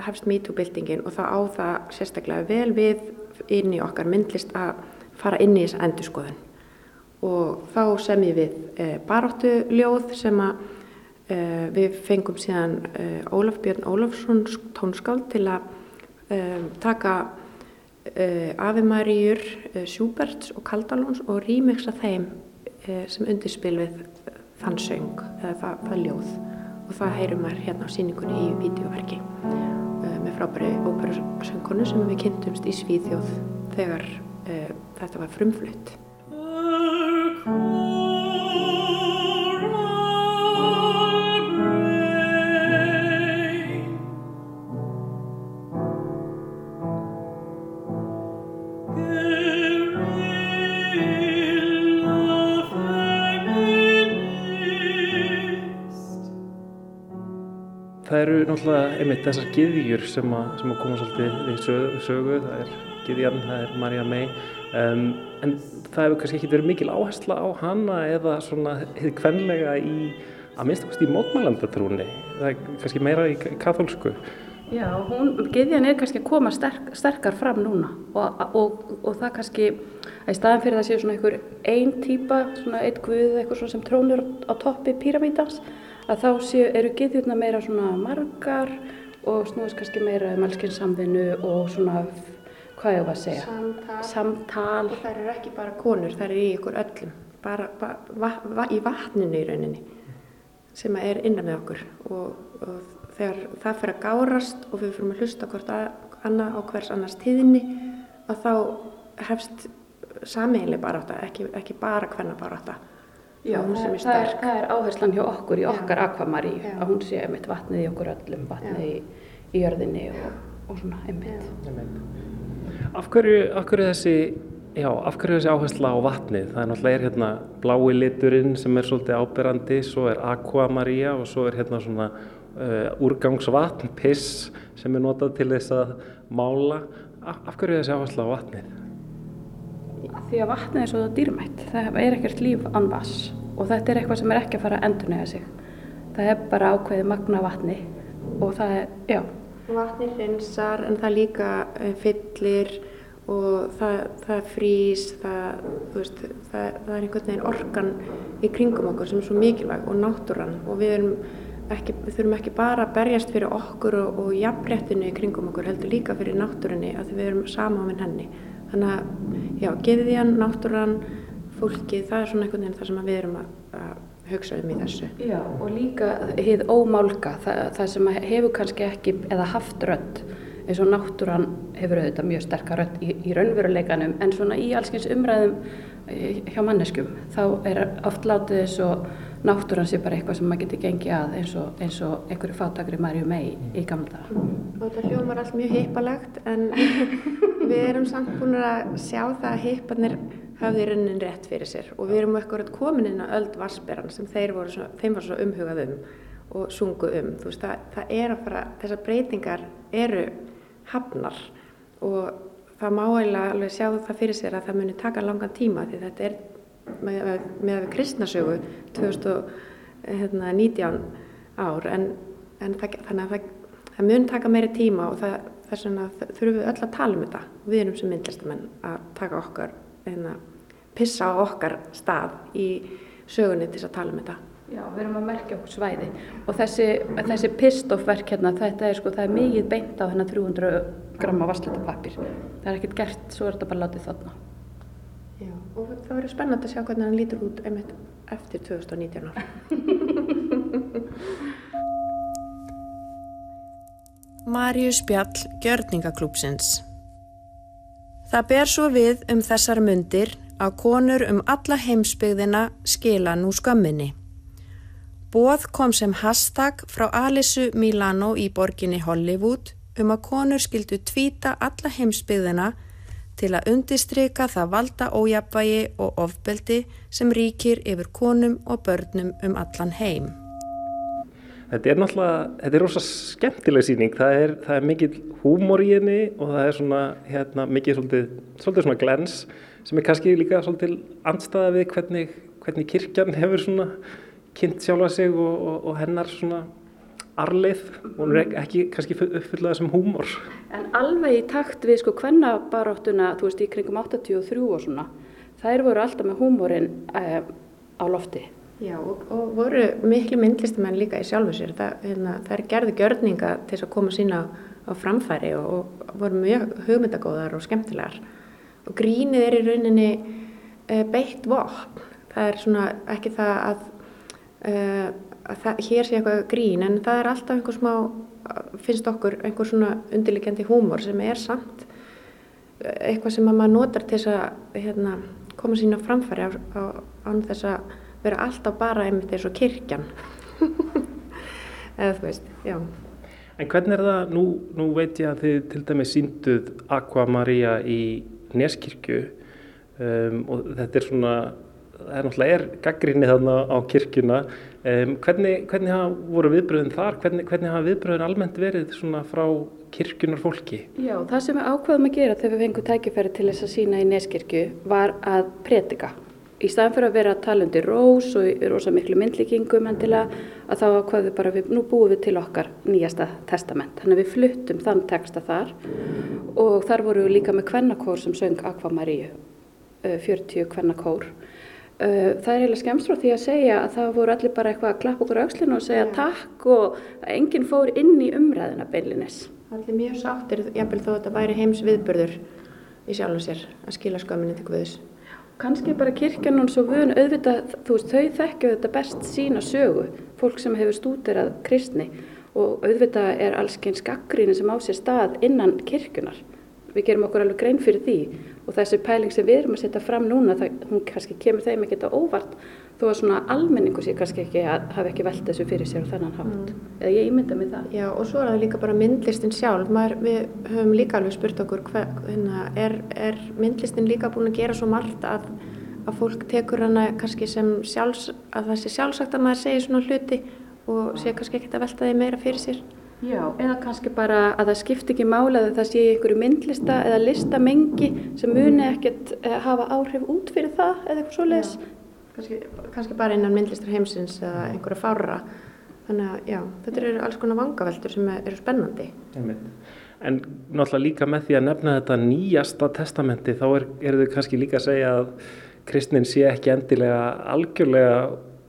hefst MeToo-byltingin og þá á það sérstaklega vel við inn í okkar myndlist að fara inn í þessa endurskoðun. Og þá sem ég við uh, baróttuljóð sem að uh, við fengum síðan Ólaf Björn Ólafsson tónskáld til að taka Afi Maríur, Sjúberts og Kaldalóns og rýmiksa þeim sem undirspil við þann söng, eða það, það ljóð og það heyrum maður hérna á síningunni í videoverki með frábæri óperusöngkonu sem við kynntumst í Svíðjóð þegar uh, þetta var frumflutt. Einmitt þessar gyðjur sem að, sem að koma svolítið við sögu, sögu. það er gyðjan, það er Marja May um, en það hefur kannski ekki verið mikil áhersla á hana eða svona hefði kvenlega í að minnst í mótmælandatrúni það er kannski meira í katholsku Já, hún, gyðjan er kannski að koma sterk, sterkar fram núna og, og, og það kannski að í staðan fyrir það séu svona einhver ein típa, svona eitt guð eitthvað sem trónur á toppi píramítans að þá séu, eru gyðjurna meira svona margar og snúast kannski meira um allskynsamvinnu og svona, hvað ég var að segja? Samtal. Samtal. Og það eru ekki bara konur, það eru í ykkur öllum, bara, bara va, va, í vatninu í rauninni sem er innan með okkur og, og þegar það fyrir að gárast og við fyrir að hlusta hvort að, annað á hvers annars tíðinni að þá hefst sameiginlega barátta, ekki, ekki bara hvenna barátta. Já, hún sem er það, er, sterk. það er áherslan hjá okkur í okkar akvamari Já. að hún sé einmitt vatnið í okkur öllum, vatnið í, í jörðinni og, og svona einmitt. Af hverju, af hverju þessi Já, af hverju þessi áhersla á vatnið? Það er náttúrulega er hérna blái liturinn sem er svolítið áberandi, svo er aquamaria og svo er hérna svona uh, úrgangsvatn, piss sem er notað til þess að mála. Af, af hverju þessi áhersla á vatnið? Því að vatnið er svo dýrmætt, það er ekkert líf án vass og þetta er eitthvað sem er ekki að fara að endurnega sig. Það er bara ákveðið magna vatni og það er, já. Vatni hreinsar en það líka eh, fyllir og það, það frýs, það, veist, það, það er einhvern veginn orkan í kringum okkur sem er svo mikilvæg og náttúran og við, ekki, þurfum ekki bara að berjast fyrir okkur og, og jafnréttinu í kringum okkur heldur líka fyrir náttúrunni að við erum saman henni. Þannig að, já, geðiðjan, náttúran, fólkið, það er svona einhvern veginn það sem við erum að, að hugsa um í þessu. Já, og líka hið ómálka, það, það sem hefur kannski ekki eða haft rödd eins og náttúran hefur auðvitað mjög sterkar rödd í, í raunveruleikanum en svona í allskyns umræðum eh, hjá manneskum þá er oft látið eins og náttúran sé bara eitthvað sem maður getur gengið að eins og, eins og einhverju fátakri Marju mei í gamla daga. Og þetta hljómar allt mjög hippalegt en *laughs* við erum samt búin að sjá það að hipparnir hafði í raunin rétt fyrir sér og við erum eitthvað komin inn á öld vassberan sem voru svo, þeim var svo umhugað um og sungu um. Þú veist, það, það er að fara, þessar breytingar eru hafnar og það má eiginlega alveg sjá það fyrir sér að það muni taka langan tíma því þetta er með, með við kristnasögu 2019 ár en, en það, þannig að það, það mun taka meiri tíma og það, þess vegna þurfum við öll að tala um þetta við erum sem myndlistamenn að taka okkar hérna, pissa á okkar stað í sögunni til þess að tala um þetta Já, við erum að merkja okkur svæði og þessi, þessi pistofverk hérna, þetta er sko, það er mikið beint á hennar 300 gramma vasslutapapir. Það er ekkert gert, svo er þetta bara látið þarna. Já, og það verður spennandi að sjá hvernig hann lítur út einmitt eftir 2019 ár. *laughs* Marius Bjall, Gjörningaklúpsins Það ber svo við um þessar mundir að konur um alla heimsbyggðina skila nú skömminni. Bóð kom sem hashtag frá Alisu Milano í borginni Hollywood um að konur skildu tvíta alla heimsbyggðina til að undistrika það valda ójapvægi og ofbeldi sem ríkir yfir konum og börnum um allan heim. Þetta er náttúrulega, þetta er rosa skemmtileg síning, það er, það er mikið húmor í henni og það er svona hérna, mikið svolítið, svolítið svona glens sem er kannski líka svolítið andstaða við hvernig, hvernig kirkjan hefur svona kynnt sjálfa sig og, og, og hennar svona arleið og hún er ekki kannski uppfyllað sem húmor. En alveg í takt við sko kvennabaráttuna, þú veist, í kringum 83 og svona, þær voru alltaf með húmorinn eh, á lofti. Já, og, og voru miklu myndlistamenn líka í sjálfu sér. Það, hérna, það er gerði gjörninga til þess að koma sína á, framfæri og, og voru mjög hugmyndagóðar og skemmtilegar. Og grínið er í rauninni e, beitt vopn. Það er svona ekki það að, e, að það, hér sé eitthvað grín, en það er alltaf einhver smá, finnst okkur, einhver svona undirlikjandi húmor sem er samt eitthvað sem maður notar til þess að hérna, koma sína á framfæri á, á, á þess að vera alltaf bara einmitt eins og kirkjan. *laughs* Eða þú veist, já. En hvernig er það, nú, nú veit ég að þið til dæmis sínduð Aqua Maria í Neskirkju um, og þetta er svona það er náttúrulega er gaggrinni þarna á kirkjuna um, hvernig, hvernig hafa voru viðbröðin þar, hvernig, hvernig hafa viðbröðin almennt verið svona frá kirkjunar fólki? Já, það sem við ákvaðum að gera þegar við fengum tækifæri til þess að sína í Neskirkju var að predika í staðan fyrir að vera að tala undir rós og rosa miklu myndlíkingum endilega að þá hvað við bara, við, nú búum við til okkar nýjasta testament. Þannig að við fluttum þann texta þar og þar voru við líka með kvennakór sem söng Aqua Maríu, 40 kvennakór. Það er eiginlega skemmst frá því að segja að það voru allir bara eitthvað að klappa okkur aukslinu og segja ja. takk og enginn fór inn í umræðina beinlinis. Allir mjög sáttir, jáfnvel þó að þetta væri heims viðburður í sjálfum sér að skila skömminni til Guðs kannski bara kirkjan og svo vun auðvitað, þú veist, þau þekkja þetta best sína sögu, fólk sem hefur stúderað kristni og auðvitað er allsken skaggríni sem á sér stað innan kirkjunar. Við gerum okkur alveg grein fyrir því og þessi pæling sem við erum að setja fram núna, það, hún kannski kemur þeim ekkert á óvart þó að svona almenningu sé kannski ekki að hafa ekki velt þessu fyrir sér og þannan hátt. Mm. Eða ég ímynda mig það. Já og svo er það líka bara myndlistin sjálf. Maður, við höfum líka alveg spurt okkur hver, hérna, er, er myndlistin líka búin að gera svo margt að, að fólk tekur hana kannski sem sjálfs, að það sé sjálfsagt að maður segi svona hluti og sé kannski ekkert að velta því meira fyrir sér. Já, eða kannski bara að það skipti ekki mála að það sé einhverju myndlista eða listamengi sem muni ekkert hafa áhrif út fyrir það eða eitthvað svo leiðis kannski, kannski bara innan myndlistar heimsins eða einhverja fára þannig að já, þetta eru alls konar vangaveltur sem eru spennandi. En náttúrulega líka með því að nefna þetta nýjasta testamenti þá er, eru þau kannski líka að segja að kristnin sé ekki endilega algjörlega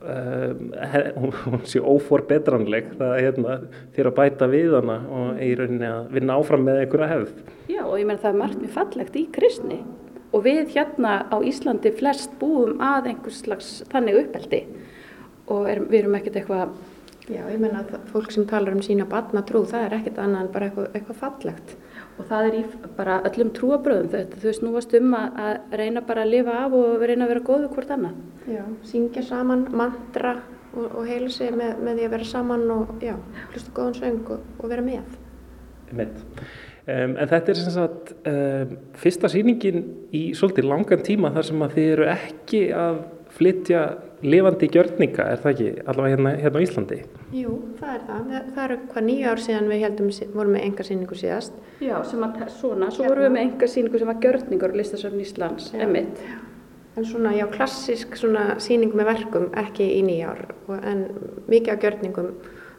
uh, hún sé óforbetranleg það er hérna fyrir að bæta við hana og í rauninni að vinna áfram með einhverja hefð. Já og ég menn það er margt mjög fallegt í kristni. Og við hérna á Íslandi flest búum að einhvers slags þannig uppeldi. Og er, við erum ekkert eitthvað Já, ég menna að fólk sem talar um sína batnatrú, það er ekkert annað en bara eitthvað, eitthvað fallegt. Og það er í bara öllum trúabröðum þetta, þú veist, nú varst um að, að reyna bara að lifa af og reyna að vera góðu hvort annað. Já, syngja saman, mantra og, og heila sig með, með því að vera saman og já, hlusta góðan söng og, og vera með. Með. Um, en þetta er sem sagt um, fyrsta síningin í svolítið langan tíma þar sem að þið eru ekki að flytja lifandi gjörninga, er það ekki, allavega hérna, hérna á Íslandi? Jú, það er það. Það, það eru hvað nýja ár síðan við heldum, vorum með enga síningu síðast. Já, sem að svona, svo vorum við með enga síningu sem var gjörningur á listasöfn Íslands, emitt. En svona, já, klassisk svona síning með verkum, ekki í nýja ár, en mikið af gjörningum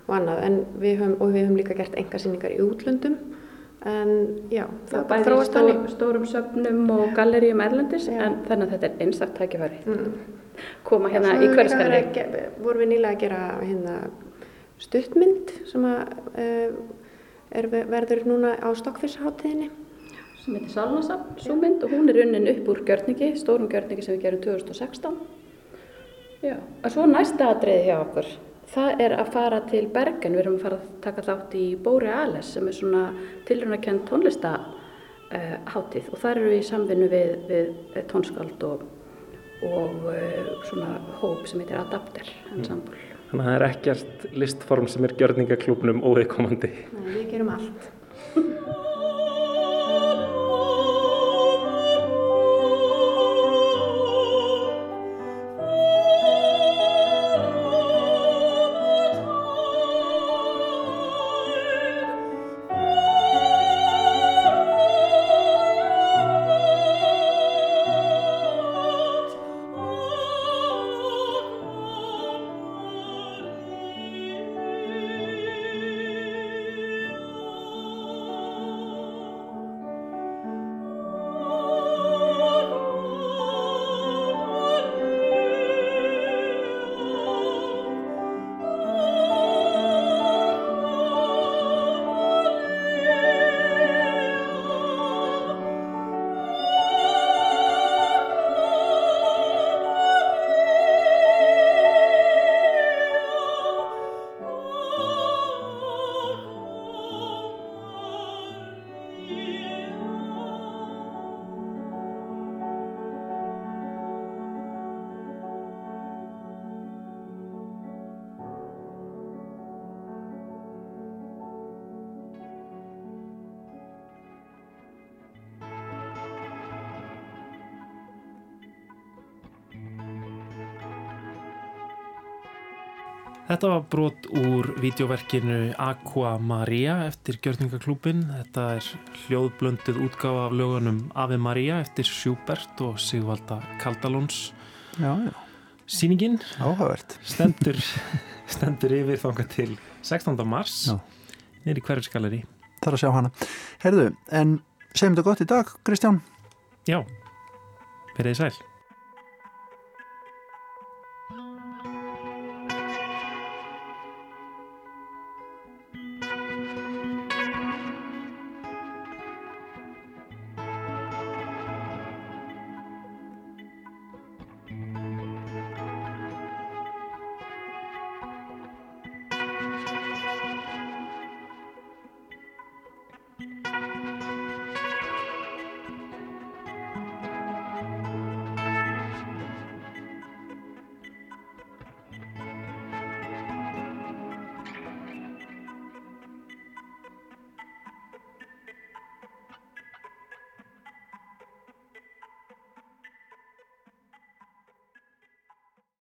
og annað, en við höfum, og við höfum líka gert enga síningar í útlöndum, en já, það bara þróast þannig. Stórum söfnum og galleríum erlendis, Já. en þannig að þetta er einstakt tækifæri. Mm. Koma hérna í ge- vorum við nýlega að gera hérna stuttmynd sem að uh, er, verður núna á Stokkfissháttíðinni. sem heitir Salnasafn, svo mynd og hún er unnin upp úr gjörningi, stórum gjörningi sem við gerum 2016. Já, og svo næsta atriði hjá okkur, það er að fara til Bergen, við erum að fara að taka þátt í Borealis sem er svona tilrunarkend tónlista uh, hátíð og þar eru við í samvinnu við, við eh, tónskáld og, og uh, svona hóp sem heitir Adapter Ensemble. Þannig að það er ekkert listform sem er gjörningaklúbnum óviðkomandi. Nei, við gerum allt. Þetta var brot úr vídeoverkinu Aqua Maria eftir Gjörningaklúbin. Þetta er hljóðblöndið útgáfa af lögunum Ave Maria eftir Schubert og Sigvalda Kaldalóns. Já, já. Sýningin stendur, *laughs* stendur yfir þanga til 16. mars Já. nýri hverjusgalleri. Það er að sjá hana. Herðu, en segjum þetta gott í dag, Kristján. Já, verið sæl.